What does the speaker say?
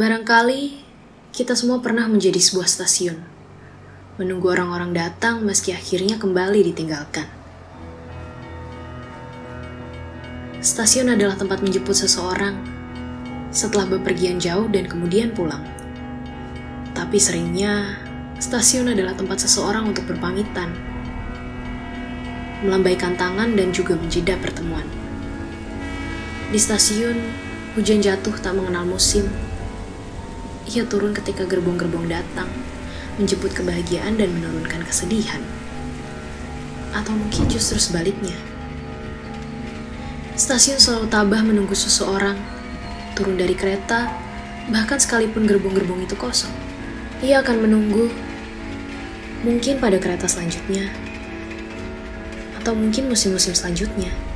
Barangkali kita semua pernah menjadi sebuah stasiun, menunggu orang-orang datang meski akhirnya kembali ditinggalkan. Stasiun adalah tempat menjemput seseorang setelah bepergian jauh dan kemudian pulang. Tapi seringnya, stasiun adalah tempat seseorang untuk berpamitan, melambaikan tangan dan juga menjeda pertemuan. Di stasiun, hujan jatuh tak mengenal musim. Ia turun ketika gerbong-gerbong datang, menjemput kebahagiaan dan menurunkan kesedihan. Atau mungkin justru sebaliknya. Stasiun selalu tabah menunggu seseorang, turun dari kereta, bahkan sekalipun gerbong-gerbong itu kosong. Ia akan menunggu, mungkin pada kereta selanjutnya, atau mungkin musim-musim selanjutnya.